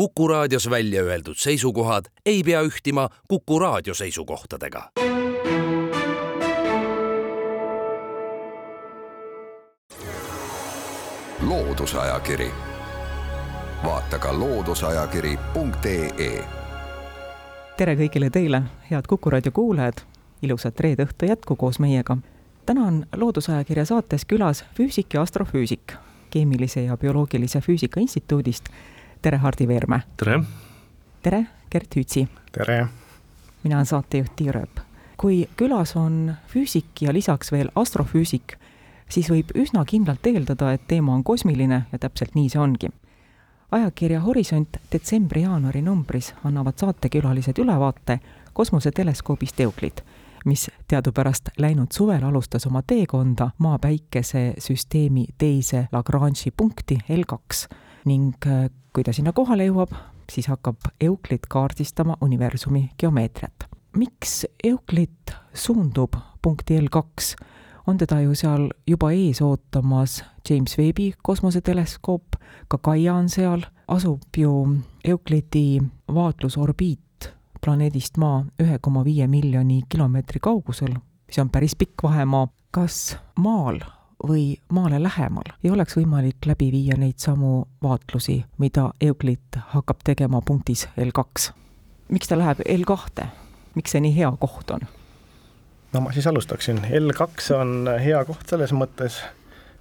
Kuku raadios välja öeldud seisukohad ei pea ühtima Kuku raadio seisukohtadega. loodusajakiri, vaata ka looduseajakiri.ee. tere kõigile teile, head Kuku raadio kuulajad, ilusat reede õhtu jätku koos meiega. täna on Loodusajakirja saates külas füüsik ja astrofüüsik Keemilise ja Bioloogilise Füüsika Instituudist tere, Hardi Veermäe! tere! tere, Gert Hütsi! tere! mina olen saatejuht Tiia Rööp. kui külas on füüsik ja lisaks veel astrofüüsik, siis võib üsna kindlalt eeldada, et teema on kosmiline ja täpselt nii see ongi. ajakirja Horisont detsembri-jaanuari numbris annavad saatekülalised ülevaate kosmoseteleskoobist Euclid, mis teadupärast läinud suvel alustas oma teekonda Maa-päikese süsteemi teise Lagrange'i punkti L2 ning äh, kui ta sinna kohale jõuab, siis hakkab Euclid kaardistama universumi geomeetriat. miks Euclid suundub punkti L2? on teda ju seal juba ees ootamas James Webbi kosmoseteleskoop, ka Gaia on seal, asub ju Euclidi vaatlusorbiit planeedist Maa ühe koma viie miljoni kilomeetri kaugusel, mis on päris pikk vahemaa. kas Maal või maale lähemal ei oleks võimalik läbi viia neid samu vaatlusi, mida Euclid hakkab tegema punktis L2. miks ta läheb L2, miks see nii hea koht on? no ma siis alustaksin, L2 on hea koht selles mõttes,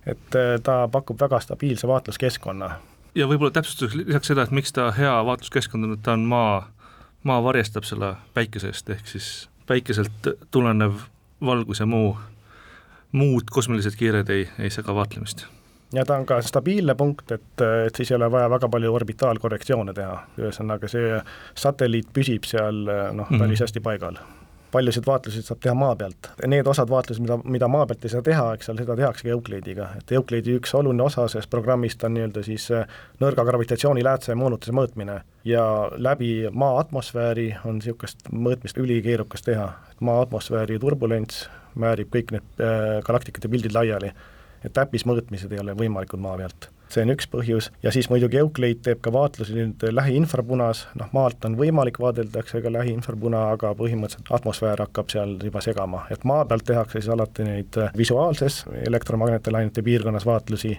et äh, ta pakub väga stabiilse vaatluskeskkonna. ja võib-olla täpsustuseks lisaks seda, et miks ta hea vaatluskeskkond on, et ta on maa, maa varjestab selle päikesest, ehk siis päikeselt tulenev valgus ja muu muud kosmilised kiired ei, ei sega vaatlemist. Ja ta on ka stabiilne punkt, et, et siis ei ole vaja väga palju orbitaalkorrektsioone teha, ühesõnaga see satelliit püsib seal noh, päris mm -hmm. hästi paigal. paljusid vaatlusi saab teha maa pealt, need osad vaatlused, mida, mida maa pealt ei saa teha, eks seal seda tehaksegi Euclidiga, et Euclidi üks oluline osa sellest programmist on nii-öelda siis nõrga gravitatsiooni läätse moonutuse mõõtmine. Ja läbi maa atmosfääri on niisugust mõõtmist ülikeerukas teha, et maa atmosfääri turbulents määrib kõik need äh, galaktikate pildid laiali. et täppismõõtmised ei ole võimalikud maa pealt. see on üks põhjus ja siis muidugi Euclid teeb ka vaatlusi nüüd lähiinfrapunas, noh maalt on võimalik vaadelda, eks ega lähiinfrapuna, aga põhimõtteliselt atmosfäär hakkab seal juba segama, et maa pealt tehakse siis alati neid visuaalses elektromagnetlainete piirkonnas vaatlusi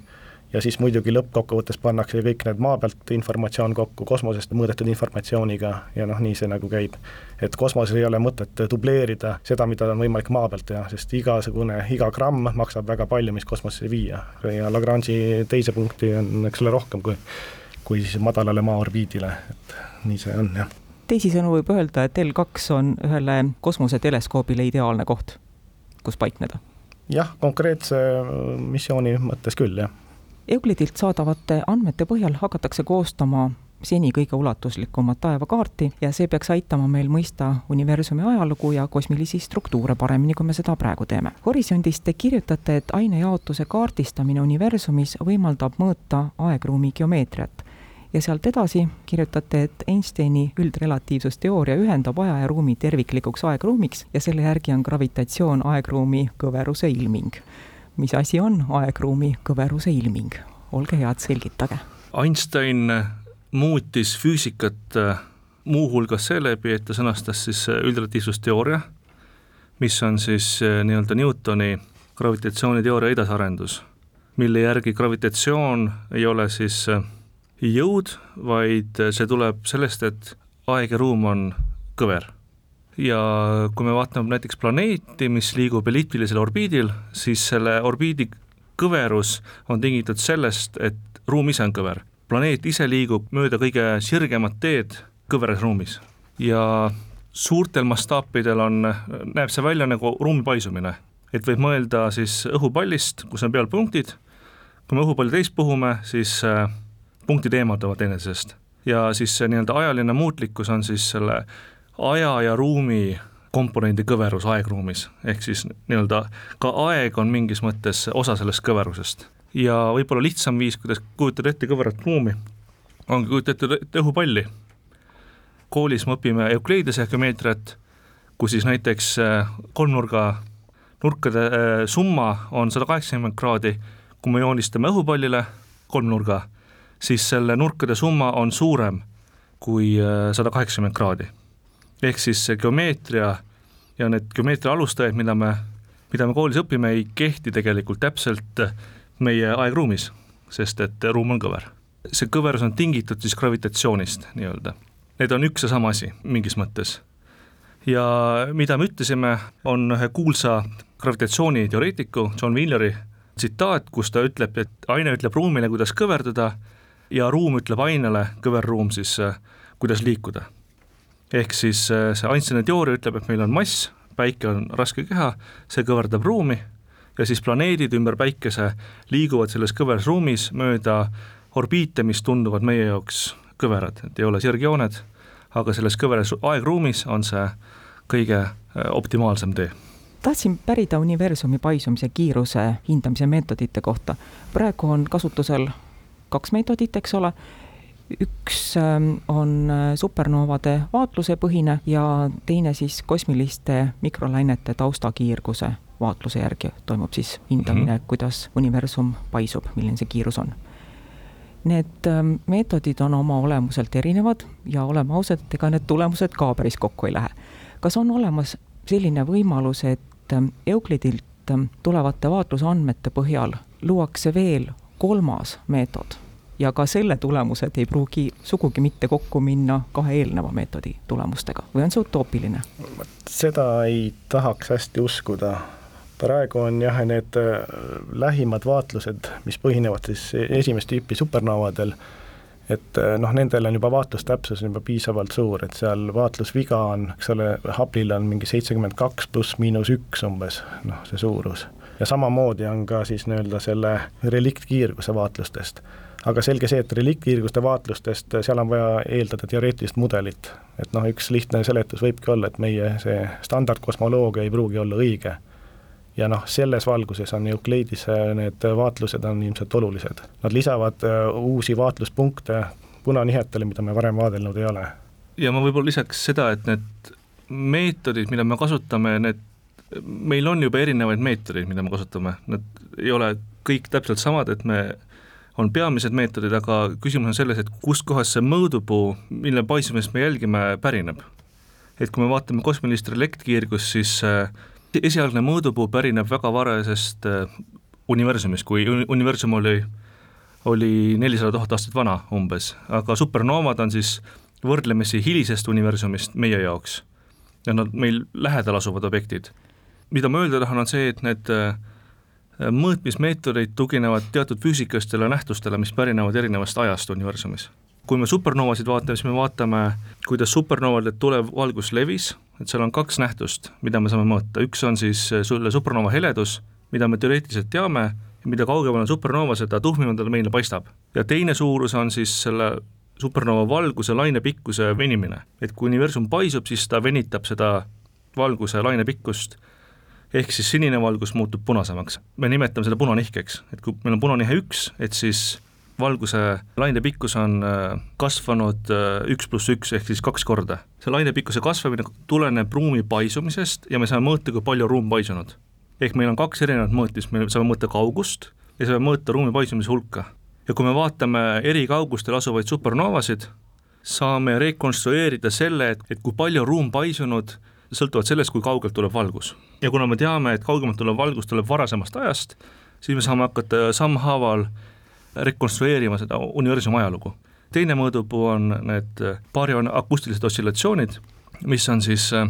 ja siis muidugi lõppkokkuvõttes pannakse kõik need maa pealt informatsioon kokku kosmosest mõõdetud informatsiooniga ja noh, nii see nagu käib. et kosmoses ei ole mõtet dubleerida seda, mida on võimalik maa pealt teha, sest igasugune, iga gramm maksab väga palju, mis kosmosesse viia ja Lagrange'i teise punkti on, eks ole, rohkem kui kui siis madalale maa orbiidile, et nii see on, jah. teisisõnu võib öelda, et L2 on ühele kosmoseteleskoobile ideaalne koht, kus paikneda? jah, konkreetse missiooni mõttes küll, jah Euclidilt saadavate andmete põhjal hakatakse koostama seni kõige ulatuslikumat taevakaarti ja see peaks aitama meil mõista universumi ajalugu ja kosmilisi struktuure paremini, kui me seda praegu teeme. Horisondis te kirjutate, et ainejaotuse kaardistamine universumis võimaldab mõõta aegruumi geomeetriat ja sealt edasi kirjutate, et Einsteini üldrelatiivsusteooria ühendab aja ja ruumi terviklikuks aegruumiks ja selle järgi on gravitatsioon aegruumi kõveruse ilming mis asi on aegruumi kõveruse ilming? olge head, selgitage. Einstein muutis füüsikat äh, muuhulgas seeläbi, et ta sõnastas siis äh, üldrelatiivsusteooria, mis on siis äh, nii-öelda Newtoni gravitatsiooniteooria edasiarendus, mille järgi gravitatsioon ei ole siis jõud, vaid see tuleb sellest, et aeg ja ruum on kõver ja kui me vaatame näiteks planeeti, mis liigub elliptilisel orbiidil, siis selle orbiidi kõverus on tingitud sellest, et ruum ise on kõver. planeet ise liigub mööda kõige sirgemat teed kõveras ruumis. Ja suurtel mastaapidel on, näeb see välja nagu ruumi paisumine, et võib mõelda siis õhupallist, kus on peal punktid, kui me õhupalli täis puhume, siis äh, punktid eemalduvad teineteisest. Ja siis see nii-öelda ajaline muutlikkus on siis selle aja ja ruumi komponendi kõverus aegruumis, ehk siis nii-öelda ka aeg on mingis mõttes osa sellest kõverusest. ja võib-olla lihtsam viis, kuidas kujutada ette kõverat ruumi, ongi kujutada ette õhupalli. koolis me õpime Euklidese geomeetriat, kus siis näiteks äh, kolmnurga nurkade äh, summa on sada kaheksakümmend kraadi, kui me joonistame õhupallile kolmnurga, siis selle nurkade summa on suurem kui äh, sada kaheksakümmend kraadi. Ehk siis see geomeetria ja need geomeetria alustajad, mida me, mida me koolis õpime, ei kehti tegelikult täpselt meie aegruumis, sest et ruum on kõver. see kõverus on tingitud siis gravitatsioonist nii-öelda. Need on üks ja sama asi mingis mõttes. ja mida me ütlesime, on ühe kuulsa gravitatsiooniteoreetiku John Wheeleri tsitaat, kus ta ütleb, et aine ütleb ruumile, kuidas kõverduda ja ruum ütleb ainele, kõverruum siis, kuidas liikuda. Ehk siis see Einsteini teooria ütleb, et meil on mass, päike on raske keha, see kõverdab ruumi ja siis planeedid ümber päikese liiguvad selles kõveras ruumis mööda orbiite, mis tunduvad meie jaoks kõverad, et ei ole sirgjooned, aga selles kõveras aegruumis on see kõige optimaalsem tee. Tahtsin pärida universumi paisumise kiiruse hindamise meetodite kohta. praegu on kasutusel kaks meetodit, eks ole, üks ähm, on äh, supernoovade vaatluse põhine ja teine siis kosmiliste mikrolainete taustakiirguse vaatluse järgi toimub siis hindamine mm, -hmm. kuidas universum paisub, milline see kiirus on. Need ähm, meetodid on oma olemuselt erinevad ja oleme ausad, et ega need tulemused ka päris kokku ei lähe. kas on olemas selline võimalus, et ähm, Euklidilt tulevate vaatlusandmete põhjal luuakse veel kolmas meetod ja ka selle tulemused ei pruugi sugugi mitte kokku minna kahe eelneva meetodi tulemustega või on see utoopiline? seda ei tahaks hästi uskuda. praegu on jah, need äh, lähimad vaatlused, mis põhinevad siis esimest tüüpi supernovadel, et äh, noh, nendel on juba vaatlustäpsus on juba piisavalt suur, et seal vaatlusviga on, eks ole, Hubble'il on mingi seitsekümmend kaks pluss miinus üks umbes, noh, see suurus ja samamoodi on ka siis nii-öelda selle reliktkiirguse vaatlustest. Aga selge see, et reliktkiirguste vaatlustest, seal on vaja eeldada teoreetilist mudelit. et noh, üks lihtne seletus võibki olla, et meie see standardkosmoloogia ei pruugi olla õige. ja noh, selles valguses on Euclidise need vaatlused on ilmselt olulised. Nad lisavad äh, uusi vaatluspunkte punanihetele, mida me varem vaadelnud ei ole. ja ma võib-olla lisaks seda, et need meetodid, mida me kasutame, need meil on juba erinevaid meetodeid, mida me kasutame, nad ei ole kõik täpselt samad, et me, on peamised meetodid, aga küsimus on selles, et kustkohast see mõõdupuu, mille paisumist me jälgime, pärineb. et kui me vaatame kosmilist relektkirgust, siis äh, esialgne mõõdupuu pärineb väga varasest äh, universumist, kui universum oli, oli nelisada tuhat aastat vana umbes, aga supernoovad on siis võrdlemisi hilisest universumist meie jaoks. ja nad meil lähedal asuvad objektid mida ma öelda tahan, on see, et need äh, mõõtmismeetodid tuginevad teatud füüsikastele nähtustele, mis pärinevad erinevast ajast universumis. kui me supernoovasid vaatame, siis me vaatame, kuidas supernoovade tulev valgus levis, et seal on kaks nähtust, mida me saame mõõta, üks on siis äh, selle supernoova heledus, mida me teoreetiliselt teame, mida kaugemal on supernoova, seda tuhmimalt ta meile paistab. ja teine suurus on siis selle supernoova valguse lainepikkuse venimine, et kui universum paisub, siis ta venitab seda valguse lainepikkust ehk siis sinine valgus muutub punasemaks. me nimetame seda punanihkeks, et kui meil on punanihe üks, et siis valguse laine pikkus on äh, kasvanud äh, üks pluss üks ehk siis kaks korda. see laine pikkuse kasvamine tuleneb ruumi paisumisest ja me saame mõõta, kui palju on ruum paisunud. ehk meil on kaks erinevat mõõtmist, me saame mõõta kaugust ja saame mõõta ruumi paisumise hulka. ja kui me vaatame eri kaugustel asuvaid supernoovasid, saame rekonstrueerida selle, et, et kui palju on ruum paisunud sõltuvalt sellest, kui kaugelt tuleb valgus. Ja kuna me teame, et kaugemalt tulev valgus tuleb varasemast ajast, siis me saame hakata sammhaaval rekonstrueerima seda universumi ajalugu. teine mõõdupuu on need baarion akustilised oscillatsioonid, mis on siis äh,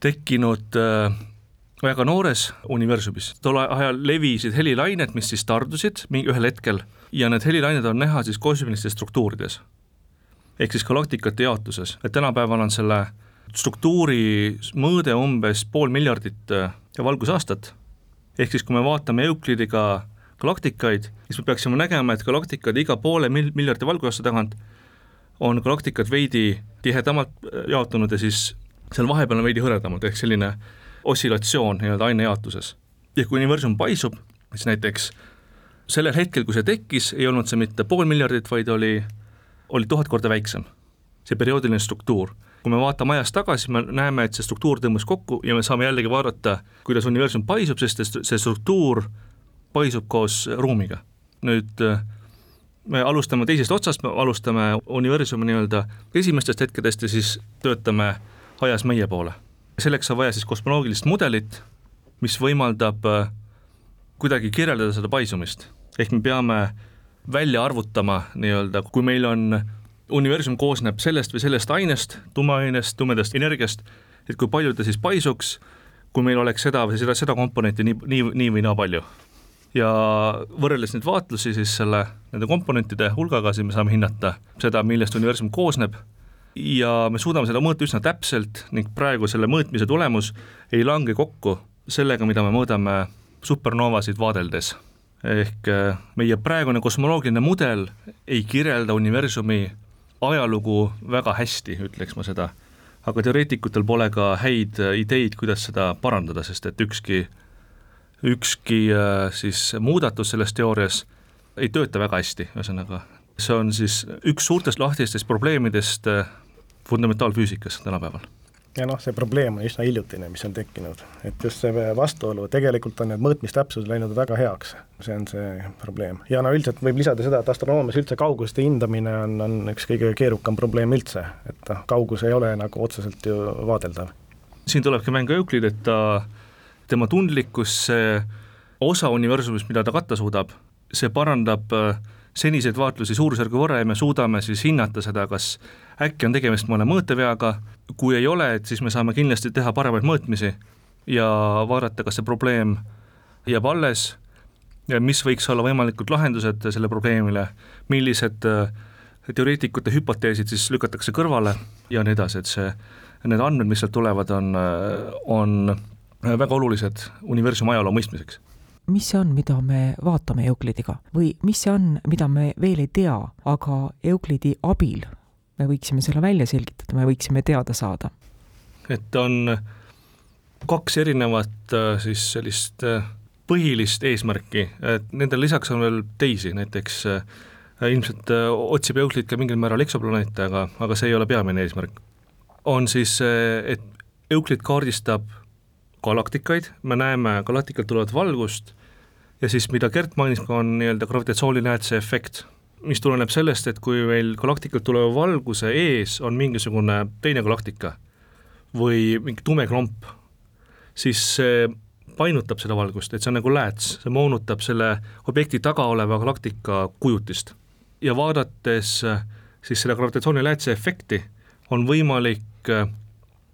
tekkinud äh, väga noores universumis, tol ajal levisid helilained, mis siis tardusid ühel hetkel ja need helilained on näha siis kosmilistes struktuurides. ehk siis galaktikate jaotuses, et tänapäeval on selle struktuuri mõõde umbes pool miljardit äh, valgusaastat, ehk siis kui me vaatame Euklidiga galaktikaid, siis me peaksime nägema, et galaktikad iga poole mil-, miljardi valgusaasta tagant on galaktikad veidi tihedamalt äh, jaotunud ja siis seal vahepeal on veidi hõredamad, ehk selline oscillatsioon nii-öelda ainejaotuses. ja kui universum paisub, siis näiteks sellel hetkel, kui see tekkis, ei olnud see mitte pool miljardit, vaid oli, oli tuhat korda väiksem, see perioodiline struktuur kui me vaatame ajas tagasi, me näeme, et see struktuur tõmbas kokku ja me saame jällegi vaadata, kuidas universum paisub, sest see struktuur paisub koos ruumiga. nüüd me alustame teisest otsast, me alustame universumi nii-öelda esimestest hetkedest ja siis töötame ajas meie poole. selleks on vaja siis kosmoloogilist mudelit, mis võimaldab äh, kuidagi kirjeldada seda paisumist, ehk me peame välja arvutama nii-öelda, kui meil on, universum koosneb sellest või sellest ainest, tumeainest, tumedast energiast, et kui palju ta siis paisuks, kui meil oleks seda või seda, seda komponenti nii, nii, nii või naa palju ja võrreldes neid vaatlusi siis selle, nende komponentide hulgaga, siis me saame hinnata seda, millest universum koosneb ja me suudame seda mõõta üsna täpselt ning praegu selle mõõtmise tulemus ei lange kokku sellega, mida me mõõdame supernoovasid vaadeldes. ehk äh, meie praegune kosmoloogiline mudel ei kirjelda universumi ajalugu väga hästi, ütleks ma seda. aga teoreetikutel pole ka häid äh, ideid, kuidas seda parandada, sest et ükski ükski äh, siis muudatus selles teoorias ei tööta väga hästi, ühesõnaga see on siis üks suurtest lahtistest probleemidest äh, fundamentaalfüüsikas tänapäeval ja noh, see probleem on üsna hiljutine, mis on tekkinud, et just see vastuolu, tegelikult on need mõõtmistäpsused läinud väga heaks, see on see probleem. ja no üldiselt võib lisada seda, et astronoomias üldse kauguste hindamine on, on üks kõige keerukam probleem üldse, et noh, kaugus ei ole nagu otseselt ju vaadeldav. siin tulebki mängu Euclid, et ta tema tundlikkus, see osa universumist, mida ta katta suudab, see parandab äh, seniseid vaatlusi suurusjärgu võrra ja me suudame siis hinnata seda, kas äkki on tegemist mõne mõõteveaga, kui ei ole, et siis me saame kindlasti teha paremaid mõõtmisi ja vaadata, kas see probleem jääb alles ja mis võiks olla võimalikud lahendused selle probleemile, millised äh, teoreetikute hüpoteesid siis lükatakse kõrvale ja nii edasi, et see, need andmed, mis sealt tulevad, on, äh, on Äh, väga olulised universumi ajaloo mõistmiseks. mis see on, mida me vaatame Euklidiga või mis see on, mida me veel ei tea, aga Euklidi abil me võiksime selle välja selgitada, me võiksime teada saada? et on kaks erinevat äh, siis sellist äh, põhilist eesmärki, et nendel lisaks on veel teisi, näiteks ilmselt otsib Euclid ka mingil määral eksoplaneete, aga, aga see ei ole peamine eesmärk. on siis, et Euclid kaardistab galaktikaid, me näeme galaktikalt tulevat valgust ja siis, mida Gert mainis, on nii-öelda gravitatsiooniläätse efekt, mis tuleneb sellest, et kui meil galaktikalt tuleva valguse ees on mingisugune teine galaktika või mingi tume klomp, siis see painutab seda valgust, et see on nagu lääts, see moonutab selle objekti taga oleva galaktika kujutist. ja vaadates siis selle gravitatsiooniläätse efekti, on võimalik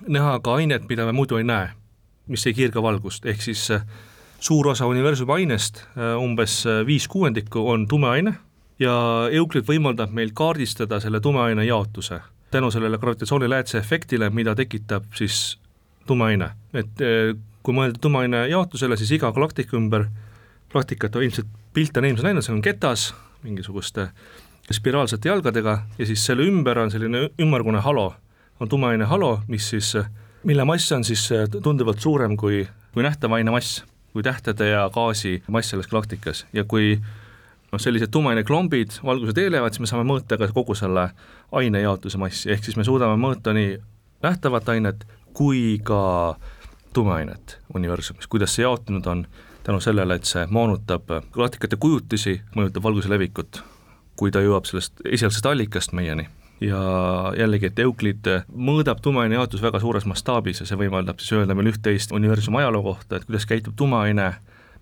näha ka ainet, mida me muidu ei näe mis ei kiirga valgust, ehk siis äh, suur osa universumi ainest, äh, umbes äh, viis kuuendikku on tume aine ja Euclid võimaldab meil kaardistada selle tume aine jaotuse tänu sellele gravitatsiooniläätse efektile, mida tekitab siis tume aine, et kui mõelda tume aine jaotusele, siis iga galaktika ümber, galaktikat ilmselt pilte on ilmselt näinud, see on ketas mingisuguste spiraalsete jalgadega ja siis selle ümber on selline ümmargune halo, on tume aine halo, mis siis mille mass on siis äh, tunduvalt suurem kui, kui nähtava aine mass, kui tähtede ja gaasi mass selles galaktikas. Ja kui noh, sellised tumeaine klombid valguse teelevad, siis me saame mõõta ka kogu selle aine jaotuse massi, ehk siis me suudame mõõta nii nähtavat ainet kui ka tumeainet universumis, kuidas see jaotunud on, tänu sellele, et see moonutab galaktikate kujutisi, mõjutab valguse levikut, kui ta jõuab sellest esialgsest allikast meieni. Ja jällegi, et Euclid mõõdab tumeaine jaotus väga suures mastaabis ja see võimaldab siis öelda meil üht-teist universumi ajaloo kohta, et kuidas käitub tumeaine,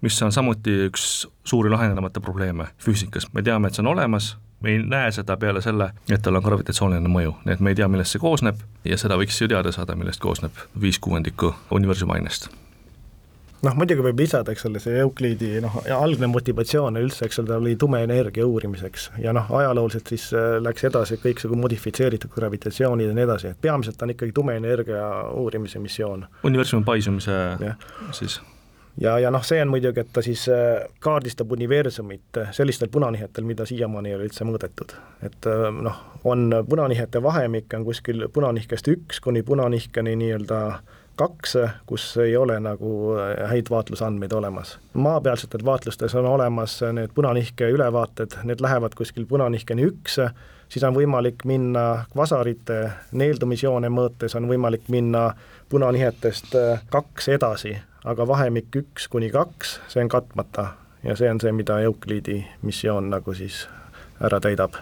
mis on samuti üks suuri lahendamata probleeme füüsikas, me teame, et see on olemas, me ei näe seda peale selle, et tal on gravitatsiooniline mõju, nii et me ei tea, millest see koosneb ja seda võiks ju teada saada, millest koosneb viis kuuendikku universumi ainest. Noh, muidugi võib lisada, eks ole, see Euclidi noh, algne motivatsioon üldse, eks ole, ta oli tume energia uurimiseks. Ja noh, ajalooliselt siis äh, läks edasi kõiksugu modifitseeritud gravitatsioonid ja nii edasi, et peamiselt on ikkagi tume energia uurimise missioon. universumi paisumise ja. siis ja, ja noh, see on muidugi, et ta siis äh, kaardistab universumit sellistel punanihetel, mida siiamaani ei ole üldse mõõdetud. et äh, noh, on punanihete vahemik on kuskil punanihkest üks kuni punanihkeni nii-öelda kaks, kus ei ole nagu äh, häid vaatlusandmeid olemas. maapealsetel vaatlustes on olemas need punanihke ülevaated, need lähevad kuskil punanihkeni üks, siis on võimalik minna kvasarite neeldumisjoone mõõtes, on võimalik minna punanihetest äh, kaks edasi, aga vahemik üks kuni kaks, see on katmata ja see on see, mida Euclidi missioon nagu siis ära täidab.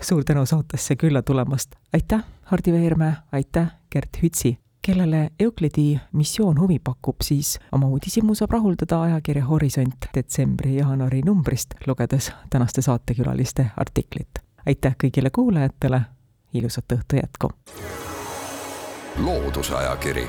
suur tänu saatesse külla tulemast, aitäh, Hardi Veermäe, aitäh, Gert Hütsi kellele Euclidi missioon huvi pakub, siis oma uudishimu saab rahuldada ajakirja Horisont detsembri-jaanuari numbrist, lugedes tänaste saatekülaliste artiklit. aitäh kõigile kuulajatele, ilusat õhtu jätku! loodusajakiri,